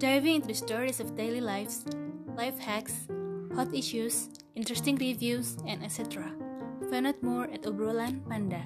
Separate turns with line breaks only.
diving into the stories of daily lives, life hacks, hot issues, interesting reviews, and etc. Find out more at Obrolan Panda.